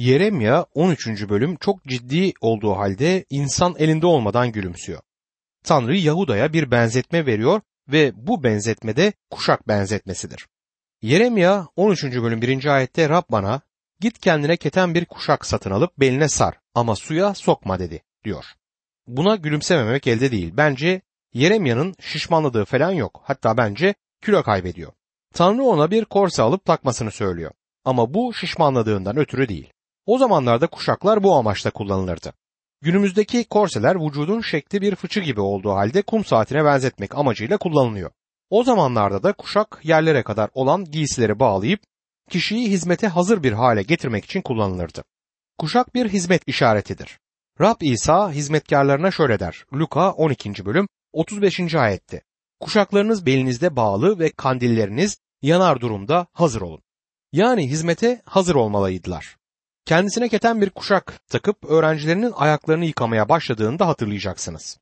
Yeremya 13. bölüm çok ciddi olduğu halde insan elinde olmadan gülümsüyor. Tanrı Yahuda'ya bir benzetme veriyor ve bu benzetmede kuşak benzetmesidir. Yeremya 13. bölüm 1. ayette Rab bana git kendine keten bir kuşak satın alıp beline sar ama suya sokma dedi diyor. Buna gülümsememek elde değil. Bence Yeremya'nın şişmanladığı falan yok. Hatta bence kilo kaybediyor. Tanrı ona bir korse alıp takmasını söylüyor. Ama bu şişmanladığından ötürü değil. O zamanlarda kuşaklar bu amaçla kullanılırdı. Günümüzdeki korseler vücudun şekli bir fıçı gibi olduğu halde kum saatine benzetmek amacıyla kullanılıyor. O zamanlarda da kuşak yerlere kadar olan giysileri bağlayıp kişiyi hizmete hazır bir hale getirmek için kullanılırdı. Kuşak bir hizmet işaretidir. Rab İsa hizmetkarlarına şöyle der. Luka 12. bölüm 35. ayette. Kuşaklarınız belinizde bağlı ve kandilleriniz yanar durumda hazır olun. Yani hizmete hazır olmalıydılar. Kendisine keten bir kuşak takıp öğrencilerinin ayaklarını yıkamaya başladığında hatırlayacaksınız.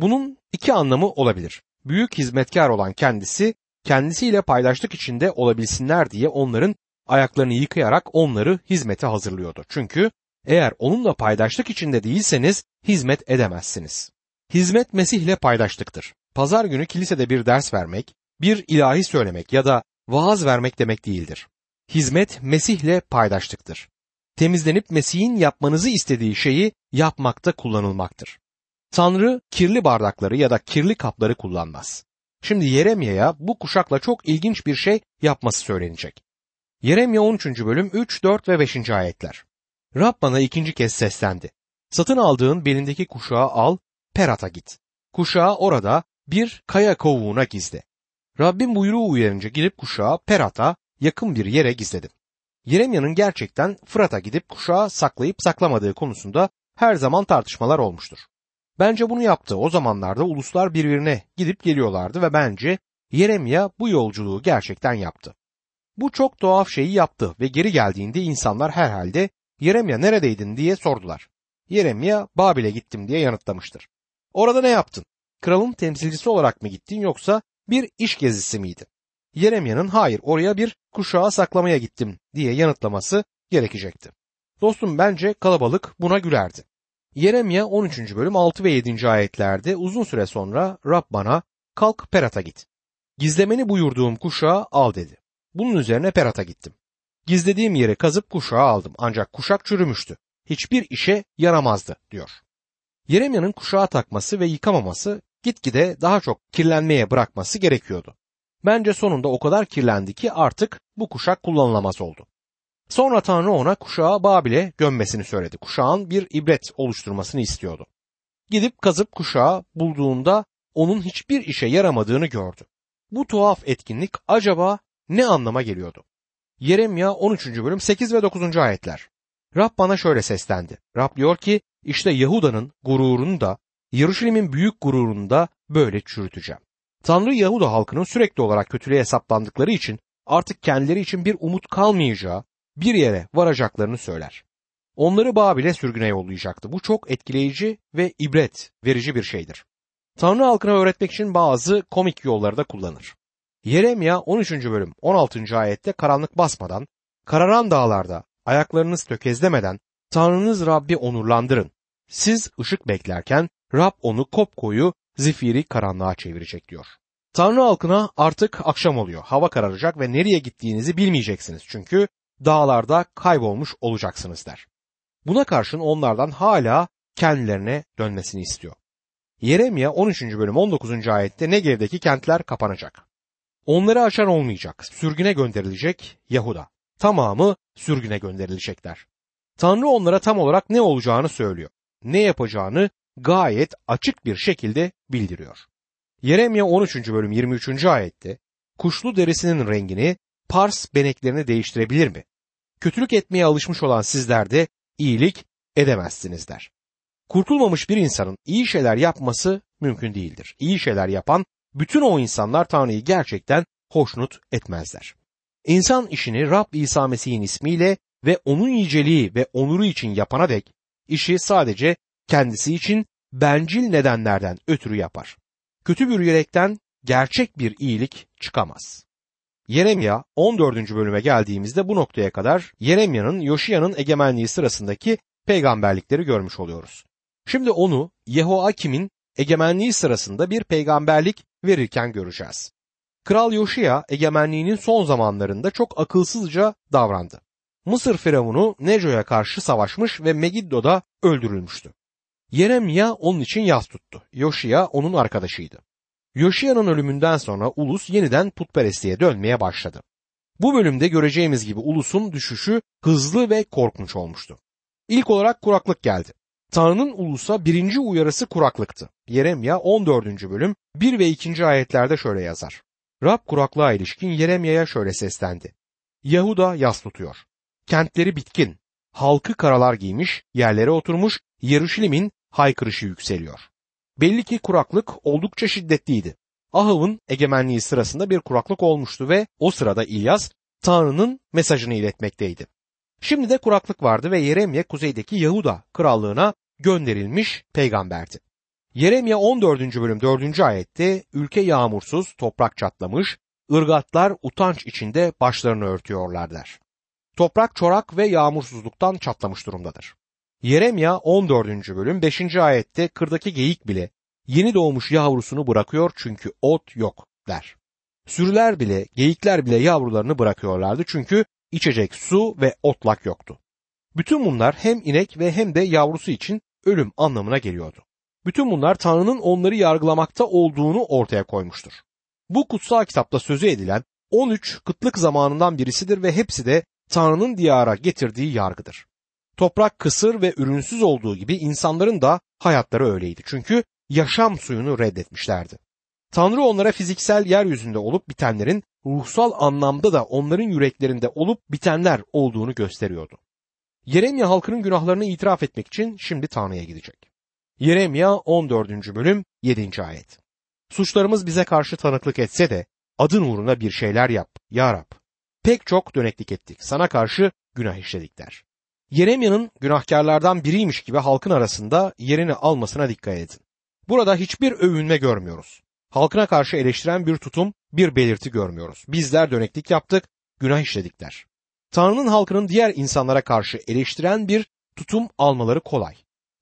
Bunun iki anlamı olabilir. Büyük hizmetkar olan kendisi kendisiyle paylaştık içinde olabilsinler diye onların ayaklarını yıkayarak onları hizmete hazırlıyordu. Çünkü eğer onunla paydaşlık içinde değilseniz hizmet edemezsiniz. Hizmet Mesih ile paydaşlıktır. Pazar günü kilisede bir ders vermek, bir ilahi söylemek ya da vaaz vermek demek değildir. Hizmet Mesih ile paydaşlıktır. Temizlenip Mesih'in yapmanızı istediği şeyi yapmakta kullanılmaktır. Tanrı kirli bardakları ya da kirli kapları kullanmaz. Şimdi Yeremya'ya bu kuşakla çok ilginç bir şey yapması söylenecek. Yeremya 13. bölüm 3, 4 ve 5. ayetler. Rab bana ikinci kez seslendi. Satın aldığın belindeki kuşağı al, Perat'a git. Kuşağı orada bir kaya kovuğuna gizle. Rabbim buyruğu uyarınca gidip kuşağı Perat'a yakın bir yere gizledim. Yeremya'nın gerçekten Fırat'a gidip kuşağı saklayıp saklamadığı konusunda her zaman tartışmalar olmuştur. Bence bunu yaptı. O zamanlarda uluslar birbirine gidip geliyorlardı ve bence Yeremya bu yolculuğu gerçekten yaptı. Bu çok tuhaf şeyi yaptı ve geri geldiğinde insanlar herhalde Yeremya neredeydin diye sordular. Yeremya Babil'e gittim diye yanıtlamıştır. Orada ne yaptın? Kralın temsilcisi olarak mı gittin yoksa bir iş gezisi miydi? Yeremya'nın hayır oraya bir kuşağı saklamaya gittim diye yanıtlaması gerekecekti. Dostum bence kalabalık buna gülerdi. Yeremya 13. bölüm 6 ve 7. ayetlerde uzun süre sonra Rab bana kalk Perat'a git. Gizlemeni buyurduğum kuşağı al dedi. Bunun üzerine Perat'a gittim. Gizlediğim yeri kazıp kuşağı aldım ancak kuşak çürümüştü. Hiçbir işe yaramazdı diyor. Yeremya'nın kuşağı takması ve yıkamaması gitgide daha çok kirlenmeye bırakması gerekiyordu. Bence sonunda o kadar kirlendi ki artık bu kuşak kullanılamaz oldu. Sonra Tanrı ona kuşağı Babil'e gömmesini söyledi. Kuşağın bir ibret oluşturmasını istiyordu. Gidip kazıp kuşağı bulduğunda onun hiçbir işe yaramadığını gördü. Bu tuhaf etkinlik acaba ne anlama geliyordu? Yeremya 13. bölüm 8 ve 9. ayetler. Rab bana şöyle seslendi. Rab diyor ki işte Yahuda'nın gururunu da Yeruşalim'in büyük gururunu da böyle çürüteceğim. Tanrı Yahuda halkının sürekli olarak kötülüğe hesaplandıkları için artık kendileri için bir umut kalmayacağı bir yere varacaklarını söyler. Onları Babil'e sürgüne yollayacaktı. Bu çok etkileyici ve ibret verici bir şeydir. Tanrı halkına öğretmek için bazı komik yolları da kullanır. Yeremya 13. bölüm 16. ayette karanlık basmadan, kararan dağlarda ayaklarınız tökezlemeden Tanrınız Rabbi onurlandırın. Siz ışık beklerken Rab onu kopkoyu zifiri karanlığa çevirecek diyor. Tanrı halkına artık akşam oluyor. Hava kararacak ve nereye gittiğinizi bilmeyeceksiniz. Çünkü dağlarda kaybolmuş olacaksınız der. Buna karşın onlardan hala kendilerine dönmesini istiyor. Yeremya 13. bölüm 19. ayette Negev'deki kentler kapanacak. Onları aşan olmayacak. Sürgüne gönderilecek Yahuda. Tamamı sürgüne gönderilecekler. Tanrı onlara tam olarak ne olacağını söylüyor. Ne yapacağını gayet açık bir şekilde bildiriyor. Yeremya 13. bölüm 23. ayette kuşlu derisinin rengini pars beneklerini değiştirebilir mi? Kötülük etmeye alışmış olan sizler de iyilik edemezsiniz der. Kurtulmamış bir insanın iyi şeyler yapması mümkün değildir. İyi şeyler yapan bütün o insanlar Tanrı'yı gerçekten hoşnut etmezler. İnsan işini Rab İsa Mesih'in ismiyle ve onun yüceliği ve onuru için yapana dek işi sadece kendisi için bencil nedenlerden ötürü yapar. Kötü bir yürekten gerçek bir iyilik çıkamaz. Yeremya 14. bölüme geldiğimizde bu noktaya kadar Yeremya'nın Yoşiya'nın egemenliği sırasındaki peygamberlikleri görmüş oluyoruz. Şimdi onu Yehoakim'in egemenliği sırasında bir peygamberlik verirken göreceğiz. Kral Yoşiya egemenliğinin son zamanlarında çok akılsızca davrandı. Mısır firavunu Neco'ya karşı savaşmış ve Megiddo'da öldürülmüştü. Yeremya onun için yas tuttu. Yoşiya onun arkadaşıydı. Yoşiya'nın ölümünden sonra ulus yeniden putperestliğe dönmeye başladı. Bu bölümde göreceğimiz gibi ulusun düşüşü hızlı ve korkunç olmuştu. İlk olarak kuraklık geldi. Tanrı'nın ulusa birinci uyarısı kuraklıktı. Yeremya 14. bölüm 1 ve 2. ayetlerde şöyle yazar. Rab kuraklığa ilişkin Yeremya'ya şöyle seslendi. Yahuda yas tutuyor. Kentleri bitkin, halkı karalar giymiş, yerlere oturmuş, Yeruşalim'in haykırışı yükseliyor. Belli ki kuraklık oldukça şiddetliydi. Ahav'ın egemenliği sırasında bir kuraklık olmuştu ve o sırada İlyas Tanrı'nın mesajını iletmekteydi. Şimdi de kuraklık vardı ve Yeremye kuzeydeki Yahuda krallığına gönderilmiş peygamberdi. Yeremye 14. bölüm 4. ayette ülke yağmursuz, toprak çatlamış, ırgatlar utanç içinde başlarını örtüyorlar der. Toprak çorak ve yağmursuzluktan çatlamış durumdadır. Yeremya 14. bölüm 5. ayette kırdaki geyik bile yeni doğmuş yavrusunu bırakıyor çünkü ot yok der. Sürüler bile, geyikler bile yavrularını bırakıyorlardı çünkü içecek su ve otlak yoktu. Bütün bunlar hem inek ve hem de yavrusu için ölüm anlamına geliyordu. Bütün bunlar Tanrı'nın onları yargılamakta olduğunu ortaya koymuştur. Bu kutsal kitapta sözü edilen 13 kıtlık zamanından birisidir ve hepsi de Tanrı'nın diyara getirdiği yargıdır. Toprak kısır ve ürünsüz olduğu gibi insanların da hayatları öyleydi. Çünkü yaşam suyunu reddetmişlerdi. Tanrı onlara fiziksel yeryüzünde olup bitenlerin ruhsal anlamda da onların yüreklerinde olup bitenler olduğunu gösteriyordu. Yeremya halkının günahlarını itiraf etmek için şimdi Tanrı'ya gidecek. Yeremya 14. bölüm 7. ayet. Suçlarımız bize karşı tanıklık etse de adın uğruna bir şeyler yap ya Rab. Pek çok döneklik ettik sana karşı günah işledik der. Yeremya'nın günahkarlardan biriymiş gibi halkın arasında yerini almasına dikkat edin. Burada hiçbir övünme görmüyoruz. Halkına karşı eleştiren bir tutum, bir belirti görmüyoruz. Bizler döneklik yaptık, günah işledikler. Tanrı'nın halkının diğer insanlara karşı eleştiren bir tutum almaları kolay.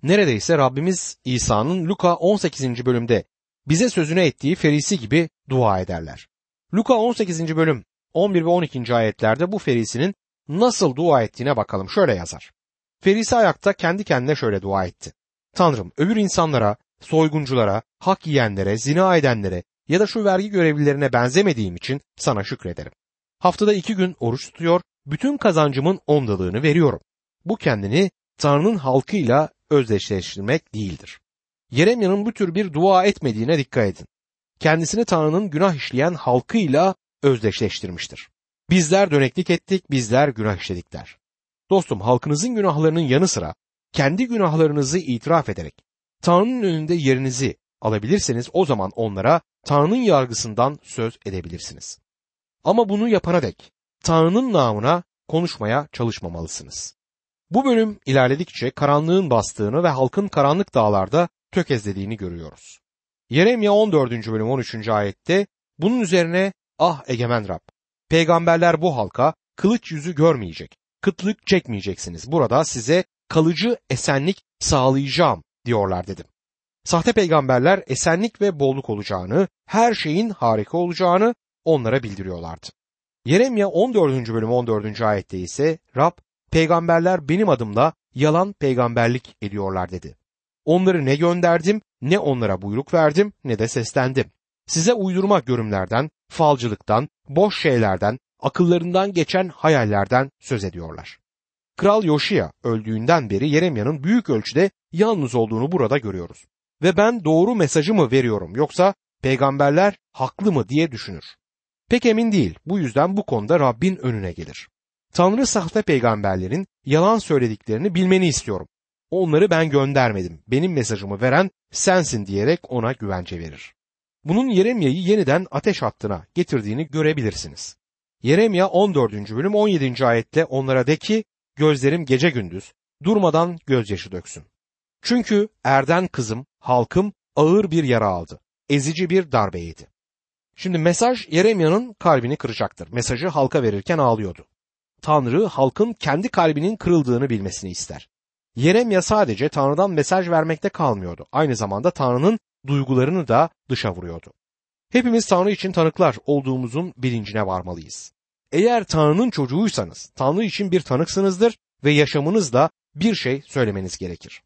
Neredeyse Rabbimiz İsa'nın Luka 18. bölümde bize sözünü ettiği ferisi gibi dua ederler. Luka 18. bölüm 11 ve 12. ayetlerde bu ferisinin nasıl dua ettiğine bakalım. Şöyle yazar. Ferisi ayakta kendi kendine şöyle dua etti. Tanrım öbür insanlara, soygunculara, hak yiyenlere, zina edenlere ya da şu vergi görevlilerine benzemediğim için sana şükrederim. Haftada iki gün oruç tutuyor, bütün kazancımın ondalığını veriyorum. Bu kendini Tanrı'nın halkıyla özdeşleştirmek değildir. Yeremya'nın bu tür bir dua etmediğine dikkat edin. Kendisini Tanrı'nın günah işleyen halkıyla özdeşleştirmiştir. Bizler döneklik ettik, bizler günah işledik der. Dostum halkınızın günahlarının yanı sıra kendi günahlarınızı itiraf ederek Tanrı'nın önünde yerinizi alabilirseniz o zaman onlara Tanrı'nın yargısından söz edebilirsiniz. Ama bunu yapana dek Tanrı'nın namına konuşmaya çalışmamalısınız. Bu bölüm ilerledikçe karanlığın bastığını ve halkın karanlık dağlarda tökezlediğini görüyoruz. Yeremya 14. bölüm 13. ayette bunun üzerine ah egemen Rab peygamberler bu halka kılıç yüzü görmeyecek, kıtlık çekmeyeceksiniz. Burada size kalıcı esenlik sağlayacağım diyorlar dedim. Sahte peygamberler esenlik ve bolluk olacağını, her şeyin harika olacağını onlara bildiriyorlardı. Yeremya 14. bölüm 14. ayette ise Rab peygamberler benim adımla yalan peygamberlik ediyorlar dedi. Onları ne gönderdim, ne onlara buyruk verdim, ne de seslendim. Size uydurma görümlerden, falcılıktan, boş şeylerden, akıllarından geçen hayallerden söz ediyorlar. Kral Yoşiya öldüğünden beri Yeremya'nın büyük ölçüde yalnız olduğunu burada görüyoruz. Ve ben doğru mesajı mı veriyorum yoksa peygamberler haklı mı diye düşünür. Pek emin değil. Bu yüzden bu konuda Rabbin önüne gelir. Tanrı sahte peygamberlerin yalan söylediklerini bilmeni istiyorum. Onları ben göndermedim. Benim mesajımı veren sensin diyerek ona güvence verir. Bunun Yeremya'yı yeniden ateş hattına getirdiğini görebilirsiniz. Yeremya 14. bölüm 17. ayette onlara de ki gözlerim gece gündüz durmadan gözyaşı döksün. Çünkü erden kızım, halkım ağır bir yara aldı. Ezici bir darbe yedi. Şimdi mesaj Yeremya'nın kalbini kıracaktır. Mesajı halka verirken ağlıyordu. Tanrı halkın kendi kalbinin kırıldığını bilmesini ister. Yeremya sadece Tanrı'dan mesaj vermekte kalmıyordu. Aynı zamanda Tanrı'nın duygularını da dışa vuruyordu. Hepimiz Tanrı için tanıklar olduğumuzun bilincine varmalıyız. Eğer Tanrı'nın çocuğuysanız, Tanrı için bir tanıksınızdır ve yaşamınızda bir şey söylemeniz gerekir.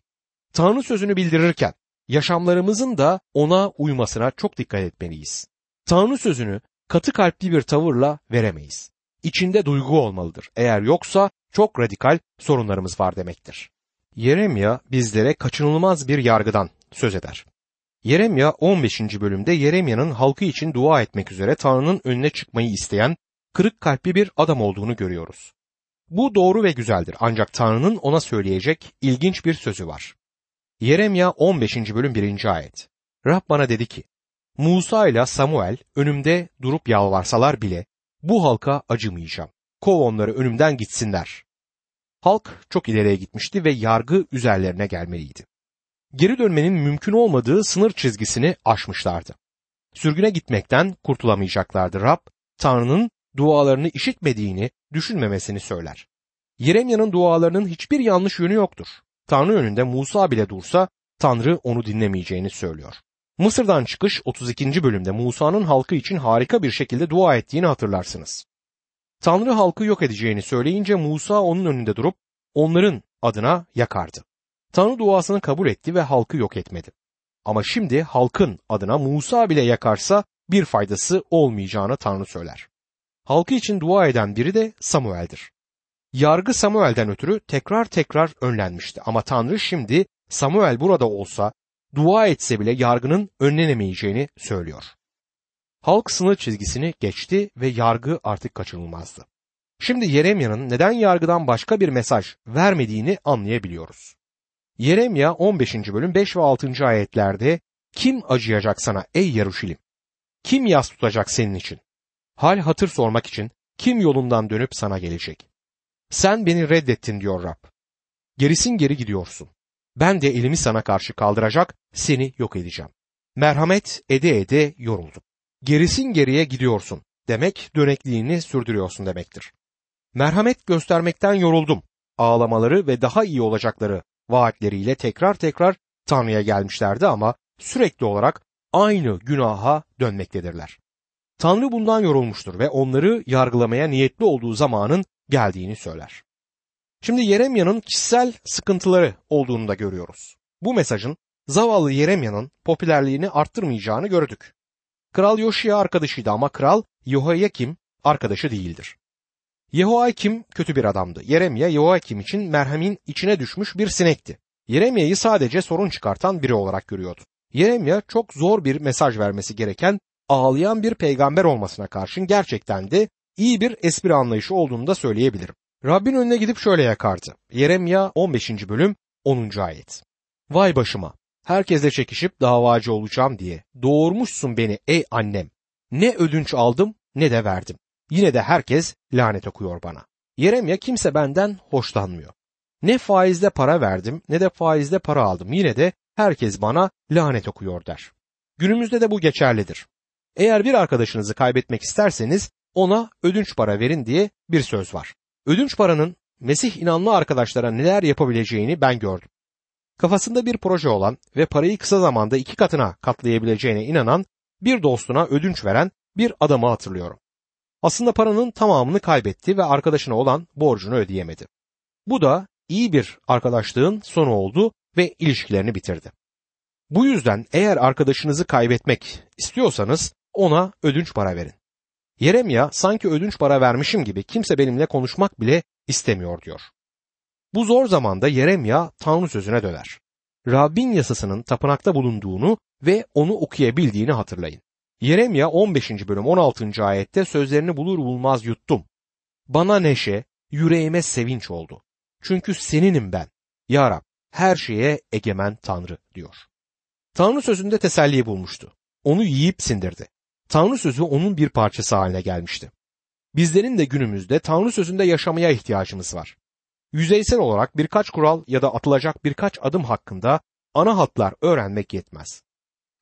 Tanrı sözünü bildirirken yaşamlarımızın da ona uymasına çok dikkat etmeliyiz. Tanrı sözünü katı kalpli bir tavırla veremeyiz. İçinde duygu olmalıdır. Eğer yoksa çok radikal sorunlarımız var demektir. Yeremya bizlere kaçınılmaz bir yargıdan söz eder. Yeremya 15. bölümde Yeremya'nın halkı için dua etmek üzere Tanrı'nın önüne çıkmayı isteyen kırık kalpli bir adam olduğunu görüyoruz. Bu doğru ve güzeldir ancak Tanrı'nın ona söyleyecek ilginç bir sözü var. Yeremya 15. bölüm 1. ayet. Rab bana dedi ki, Musa ile Samuel önümde durup yalvarsalar bile bu halka acımayacağım. Kov onları önümden gitsinler. Halk çok ileriye gitmişti ve yargı üzerlerine gelmeliydi. Geri dönmenin mümkün olmadığı sınır çizgisini aşmışlardı. Sürgüne gitmekten kurtulamayacaklardı. Rab, Tanrı'nın dualarını işitmediğini düşünmemesini söyler. Yeremya'nın dualarının hiçbir yanlış yönü yoktur. Tanrı önünde Musa bile dursa Tanrı onu dinlemeyeceğini söylüyor. Mısır'dan çıkış 32. bölümde Musa'nın halkı için harika bir şekilde dua ettiğini hatırlarsınız. Tanrı halkı yok edeceğini söyleyince Musa onun önünde durup onların adına yakardı. Tanrı duasını kabul etti ve halkı yok etmedi. Ama şimdi halkın adına Musa bile yakarsa bir faydası olmayacağını Tanrı söyler. Halkı için dua eden biri de Samuel'dir. Yargı Samuel'den ötürü tekrar tekrar önlenmişti ama Tanrı şimdi Samuel burada olsa dua etse bile yargının önlenemeyeceğini söylüyor. Halk sınır çizgisini geçti ve yargı artık kaçınılmazdı. Şimdi Yeremya'nın neden yargıdan başka bir mesaj vermediğini anlayabiliyoruz. Yeremya 15. bölüm 5 ve 6. ayetlerde kim acıyacak sana ey Yaruşilim? Kim yas tutacak senin için? Hal hatır sormak için kim yolundan dönüp sana gelecek? Sen beni reddettin diyor Rab. Gerisin geri gidiyorsun. Ben de elimi sana karşı kaldıracak, seni yok edeceğim. Merhamet ede ede yoruldum. Gerisin geriye gidiyorsun demek dönekliğini sürdürüyorsun demektir. Merhamet göstermekten yoruldum. Ağlamaları ve daha iyi olacakları vaatleriyle tekrar tekrar Tanrı'ya gelmişlerdi ama sürekli olarak aynı günaha dönmektedirler. Tanrı bundan yorulmuştur ve onları yargılamaya niyetli olduğu zamanın geldiğini söyler. Şimdi Yeremya'nın kişisel sıkıntıları olduğunu da görüyoruz. Bu mesajın zavallı Yeremya'nın popülerliğini arttırmayacağını gördük. Kral Yoşiya arkadaşıydı ama kral Yehoyakim arkadaşı değildir. Yehoakim kötü bir adamdı. Yeremya Yehoakim için merhamin içine düşmüş bir sinekti. Yeremya'yı sadece sorun çıkartan biri olarak görüyordu. Yeremya çok zor bir mesaj vermesi gereken ağlayan bir peygamber olmasına karşın gerçekten de iyi bir espri anlayışı olduğunu da söyleyebilirim. Rabbin önüne gidip şöyle yakardı. Yeremya 15. bölüm 10. ayet. Vay başıma herkesle çekişip davacı olacağım diye doğurmuşsun beni ey annem. Ne ödünç aldım ne de verdim. Yine de herkes lanet okuyor bana. Yeremya kimse benden hoşlanmıyor. Ne faizle para verdim ne de faizle para aldım. Yine de herkes bana lanet okuyor der. Günümüzde de bu geçerlidir. Eğer bir arkadaşınızı kaybetmek isterseniz ona ödünç para verin diye bir söz var. Ödünç paranın Mesih inanlı arkadaşlara neler yapabileceğini ben gördüm. Kafasında bir proje olan ve parayı kısa zamanda iki katına katlayabileceğine inanan bir dostuna ödünç veren bir adamı hatırlıyorum. Aslında paranın tamamını kaybetti ve arkadaşına olan borcunu ödeyemedi. Bu da iyi bir arkadaşlığın sonu oldu ve ilişkilerini bitirdi. Bu yüzden eğer arkadaşınızı kaybetmek istiyorsanız ona ödünç para verin. Yeremya sanki ödünç para vermişim gibi kimse benimle konuşmak bile istemiyor diyor. Bu zor zamanda Yeremya Tanrı sözüne döner. Rabbin yasasının tapınakta bulunduğunu ve onu okuyabildiğini hatırlayın. Yeremya 15. bölüm 16. ayette sözlerini bulur bulmaz yuttum. Bana neşe, yüreğime sevinç oldu. Çünkü seninim ben. Ya Rab, her şeye egemen Tanrı diyor. Tanrı sözünde teselli bulmuştu. Onu yiyip sindirdi. Tanrı sözü onun bir parçası haline gelmişti. Bizlerin de günümüzde Tanrı sözünde yaşamaya ihtiyacımız var. Yüzeysel olarak birkaç kural ya da atılacak birkaç adım hakkında ana hatlar öğrenmek yetmez.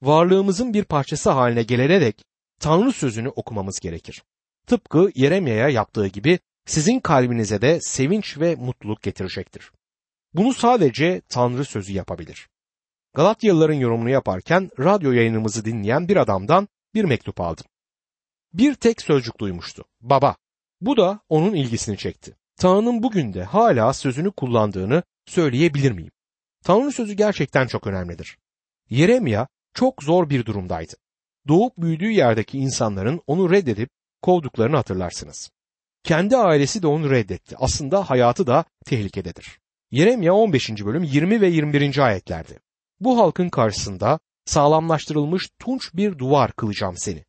Varlığımızın bir parçası haline gelene dek Tanrı sözünü okumamız gerekir. Tıpkı Yeremya'ya yaptığı gibi sizin kalbinize de sevinç ve mutluluk getirecektir. Bunu sadece Tanrı sözü yapabilir. Galatyalıların yorumunu yaparken radyo yayınımızı dinleyen bir adamdan bir mektup aldım. Bir tek sözcük duymuştu. Baba. Bu da onun ilgisini çekti. Tanrı'nın bugün de hala sözünü kullandığını söyleyebilir miyim? Tanrı sözü gerçekten çok önemlidir. Yeremya çok zor bir durumdaydı. Doğup büyüdüğü yerdeki insanların onu reddedip kovduklarını hatırlarsınız. Kendi ailesi de onu reddetti. Aslında hayatı da tehlikededir. Yeremya 15. bölüm 20 ve 21. ayetlerdi. Bu halkın karşısında sağlamlaştırılmış tunç bir duvar kılacağım seni.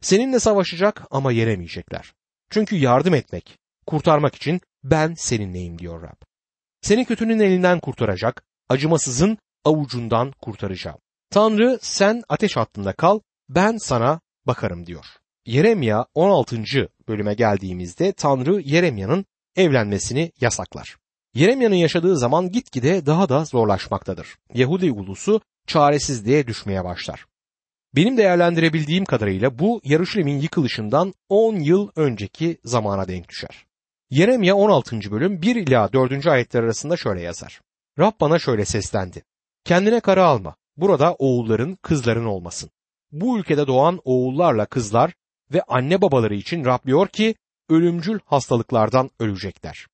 Seninle savaşacak ama yeremeyecekler. Çünkü yardım etmek, kurtarmak için ben seninleyim diyor Rab. Seni kötünün elinden kurtaracak, acımasızın avucundan kurtaracağım. Tanrı sen ateş hattında kal, ben sana bakarım diyor. Yeremya 16. bölüme geldiğimizde Tanrı Yeremya'nın evlenmesini yasaklar. Yeremya'nın yaşadığı zaman gitgide daha da zorlaşmaktadır. Yahudi ulusu çaresizliğe düşmeye başlar. Benim değerlendirebildiğim kadarıyla bu Yarışilim'in yıkılışından 10 yıl önceki zamana denk düşer. Yeremya 16. bölüm 1 ila 4. ayetler arasında şöyle yazar. Rab bana şöyle seslendi. Kendine karı alma. Burada oğulların, kızların olmasın. Bu ülkede doğan oğullarla kızlar ve anne babaları için Rab diyor ki ölümcül hastalıklardan ölecekler.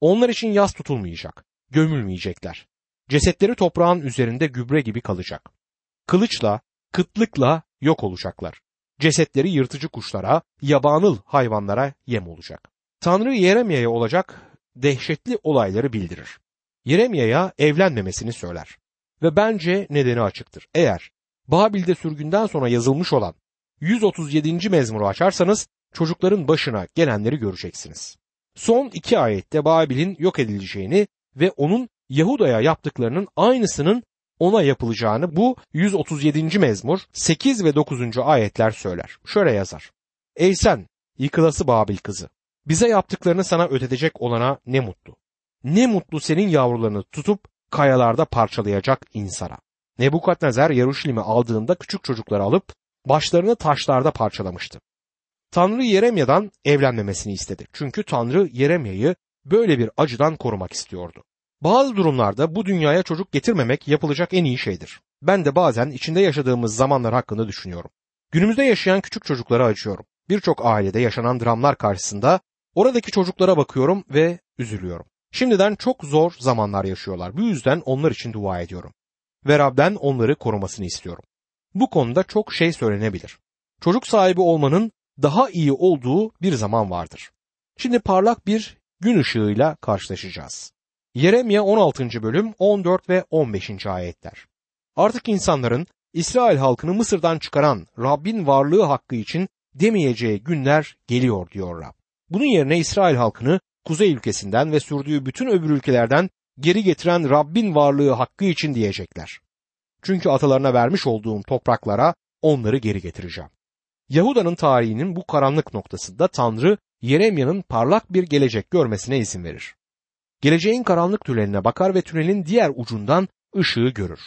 Onlar için yas tutulmayacak, gömülmeyecekler. Cesetleri toprağın üzerinde gübre gibi kalacak. Kılıçla, kıtlıkla yok olacaklar. Cesetleri yırtıcı kuşlara, yabanıl hayvanlara yem olacak. Tanrı Yeremya'ya olacak dehşetli olayları bildirir. Yeremya'ya evlenmemesini söyler. Ve bence nedeni açıktır. Eğer Babil'de sürgünden sonra yazılmış olan 137. mezmuru açarsanız çocukların başına gelenleri göreceksiniz. Son iki ayette Babil'in yok edileceğini ve onun Yahuda'ya yaptıklarının aynısının ona yapılacağını bu 137. mezmur 8 ve 9. ayetler söyler. Şöyle yazar. Ey sen yıkılası Babil kızı bize yaptıklarını sana ödetecek olana ne mutlu. Ne mutlu senin yavrularını tutup kayalarda parçalayacak insana. Nebukadnezar Yeruşalim'i aldığında küçük çocukları alıp başlarını taşlarda parçalamıştı. Tanrı Yeremya'dan evlenmemesini istedi. Çünkü Tanrı Yeremya'yı böyle bir acıdan korumak istiyordu. Bazı durumlarda bu dünyaya çocuk getirmemek yapılacak en iyi şeydir. Ben de bazen içinde yaşadığımız zamanlar hakkında düşünüyorum. Günümüzde yaşayan küçük çocuklara acıyorum. Birçok ailede yaşanan dramlar karşısında oradaki çocuklara bakıyorum ve üzülüyorum. Şimdiden çok zor zamanlar yaşıyorlar. Bu yüzden onlar için dua ediyorum. Ve Rab'den onları korumasını istiyorum. Bu konuda çok şey söylenebilir. Çocuk sahibi olmanın daha iyi olduğu bir zaman vardır. Şimdi parlak bir gün ışığıyla karşılaşacağız. Yeremya 16. bölüm 14 ve 15. ayetler. Artık insanların İsrail halkını Mısır'dan çıkaran Rabbin varlığı hakkı için demeyeceği günler geliyor diyor Rab. Bunun yerine İsrail halkını kuzey ülkesinden ve sürdüğü bütün öbür ülkelerden geri getiren Rabbin varlığı hakkı için diyecekler. Çünkü atalarına vermiş olduğum topraklara onları geri getireceğim. Yahuda'nın tarihinin bu karanlık noktasında Tanrı Yeremya'nın parlak bir gelecek görmesine izin verir. Geleceğin karanlık tüneline bakar ve tünelin diğer ucundan ışığı görür.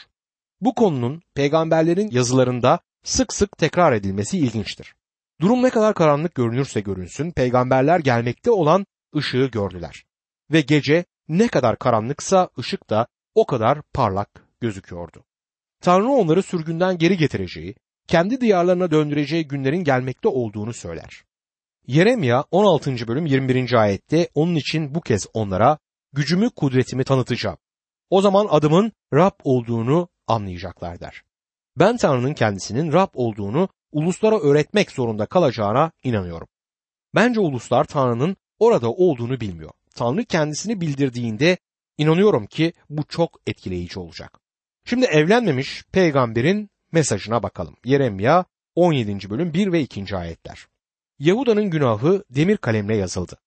Bu konunun peygamberlerin yazılarında sık sık tekrar edilmesi ilginçtir. Durum ne kadar karanlık görünürse görünsün peygamberler gelmekte olan ışığı gördüler. Ve gece ne kadar karanlıksa ışık da o kadar parlak gözüküyordu. Tanrı onları sürgünden geri getireceği, kendi diyarlarına döndüreceği günlerin gelmekte olduğunu söyler. Yeremya 16. bölüm 21. ayette onun için bu kez onlara gücümü kudretimi tanıtacağım. O zaman adımın Rab olduğunu anlayacaklar der. Ben Tanrı'nın kendisinin Rab olduğunu uluslara öğretmek zorunda kalacağına inanıyorum. Bence uluslar Tanrı'nın orada olduğunu bilmiyor. Tanrı kendisini bildirdiğinde inanıyorum ki bu çok etkileyici olacak. Şimdi evlenmemiş peygamberin mesajına bakalım. Yeremya 17. bölüm 1 ve 2. ayetler. Yahuda'nın günahı demir kalemle yazıldı.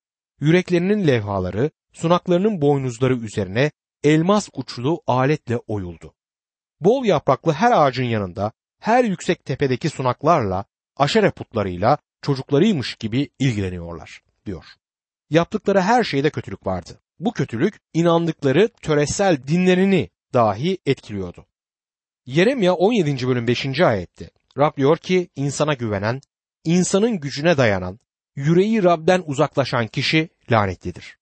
Yüreklerinin levhaları, sunaklarının boynuzları üzerine elmas uçlu aletle oyuldu. Bol yapraklı her ağacın yanında, her yüksek tepedeki sunaklarla, aşere putlarıyla çocuklarıymış gibi ilgileniyorlar, diyor. Yaptıkları her şeyde kötülük vardı. Bu kötülük inandıkları töresel dinlerini dahi etkiliyordu. Yeremya 17. bölüm 5. ayette Rab diyor ki insana güvenen, insanın gücüne dayanan, yüreği Rab'den uzaklaşan kişi lanetlidir.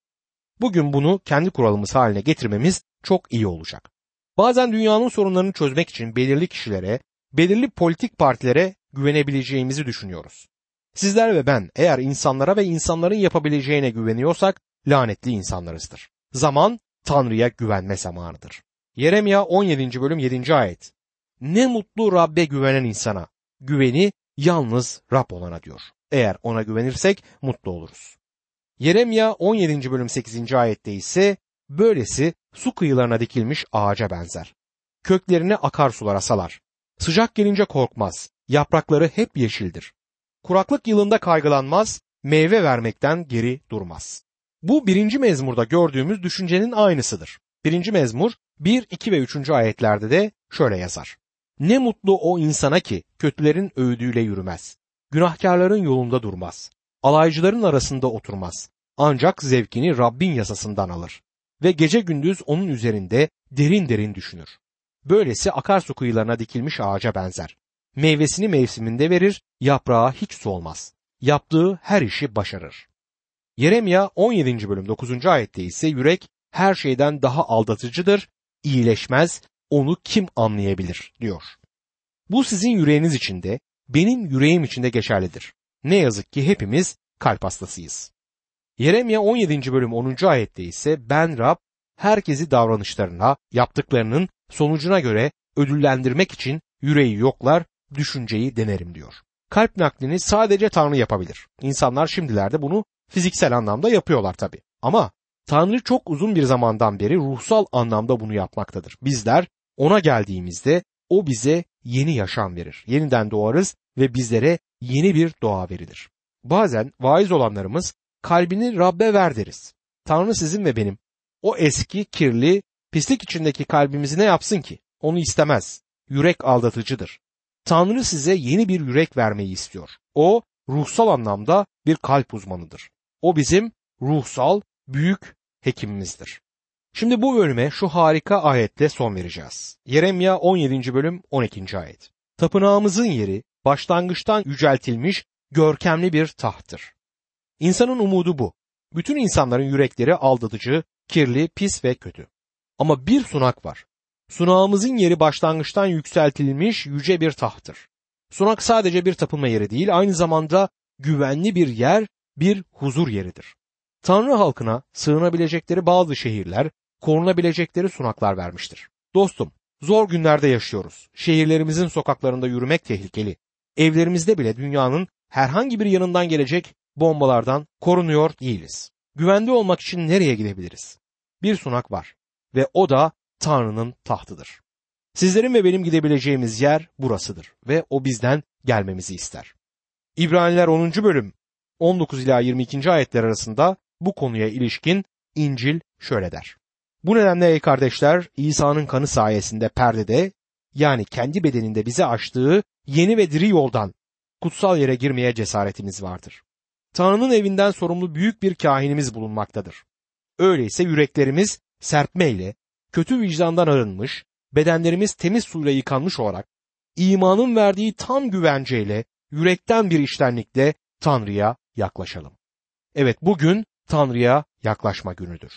Bugün bunu kendi kuralımız haline getirmemiz çok iyi olacak. Bazen dünyanın sorunlarını çözmek için belirli kişilere, belirli politik partilere güvenebileceğimizi düşünüyoruz. Sizler ve ben eğer insanlara ve insanların yapabileceğine güveniyorsak lanetli insanlarızdır. Zaman Tanrı'ya güvenme zamanıdır. Yeremya 17. bölüm 7. ayet. Ne mutlu Rabbe güvenen insana. Güveni yalnız Rab olana diyor. Eğer ona güvenirsek mutlu oluruz. Yeremya 17. bölüm 8. ayette ise böylesi su kıyılarına dikilmiş ağaca benzer. Köklerini akarsulara salar. Sıcak gelince korkmaz. Yaprakları hep yeşildir. Kuraklık yılında kaygılanmaz, meyve vermekten geri durmaz. Bu birinci mezmurda gördüğümüz düşüncenin aynısıdır. Birinci mezmur 1, 2 ve 3. ayetlerde de şöyle yazar. Ne mutlu o insana ki kötülerin öğüdüyle yürümez. Günahkarların yolunda durmaz. Alaycıların arasında oturmaz. Ancak zevkini Rabbin yasasından alır. Ve gece gündüz onun üzerinde derin derin düşünür. Böylesi akarsu kıyılarına dikilmiş ağaca benzer. Meyvesini mevsiminde verir, yaprağı hiç solmaz. Yaptığı her işi başarır. Yeremya 17. bölüm 9. ayette ise yürek her şeyden daha aldatıcıdır, iyileşmez, onu kim anlayabilir diyor. Bu sizin yüreğiniz içinde, benim yüreğim içinde geçerlidir. Ne yazık ki hepimiz kalp hastasıyız. Yeremya 17. bölüm 10. ayette ise ben Rab herkesi davranışlarına, yaptıklarının sonucuna göre ödüllendirmek için yüreği yoklar, düşünceyi denerim diyor. Kalp naklini sadece Tanrı yapabilir. İnsanlar şimdilerde bunu fiziksel anlamda yapıyorlar tabi. Ama Tanrı çok uzun bir zamandan beri ruhsal anlamda bunu yapmaktadır. Bizler ona geldiğimizde o bize yeni yaşam verir. Yeniden doğarız ve bizlere yeni bir doğa verilir. Bazen vaiz olanlarımız kalbini Rabbe ver deriz. Tanrı sizin ve benim. O eski, kirli, pislik içindeki kalbimizi ne yapsın ki? Onu istemez. Yürek aldatıcıdır. Tanrı size yeni bir yürek vermeyi istiyor. O ruhsal anlamda bir kalp uzmanıdır. O bizim ruhsal büyük hekimimizdir. Şimdi bu bölüme şu harika ayetle son vereceğiz. Yeremya 17. bölüm 12. ayet. Tapınağımızın yeri başlangıçtan yüceltilmiş görkemli bir tahttır. İnsanın umudu bu. Bütün insanların yürekleri aldatıcı, kirli, pis ve kötü. Ama bir sunak var. Sunağımızın yeri başlangıçtan yükseltilmiş yüce bir tahttır. Sunak sadece bir tapınma yeri değil, aynı zamanda güvenli bir yer, bir huzur yeridir. Tanrı halkına sığınabilecekleri bazı şehirler, korunabilecekleri sunaklar vermiştir. Dostum, zor günlerde yaşıyoruz. Şehirlerimizin sokaklarında yürümek tehlikeli. Evlerimizde bile dünyanın herhangi bir yanından gelecek bombalardan korunuyor değiliz. Güvende olmak için nereye gidebiliriz? Bir sunak var ve o da Tanrı'nın tahtıdır. Sizlerin ve benim gidebileceğimiz yer burasıdır ve o bizden gelmemizi ister. İbraniler 10. bölüm 19 ila 22. ayetler arasında bu konuya ilişkin İncil şöyle der. Bu nedenle ey kardeşler İsa'nın kanı sayesinde perdede yani kendi bedeninde bize açtığı yeni ve diri yoldan kutsal yere girmeye cesaretimiz vardır. Tanrı'nın evinden sorumlu büyük bir kahinimiz bulunmaktadır. Öyleyse yüreklerimiz serpmeyle, kötü vicdandan arınmış, bedenlerimiz temiz suyla yıkanmış olarak, imanın verdiği tam güvenceyle, yürekten bir iştenlikle Tanrı'ya yaklaşalım. Evet bugün Tanrı'ya yaklaşma günüdür.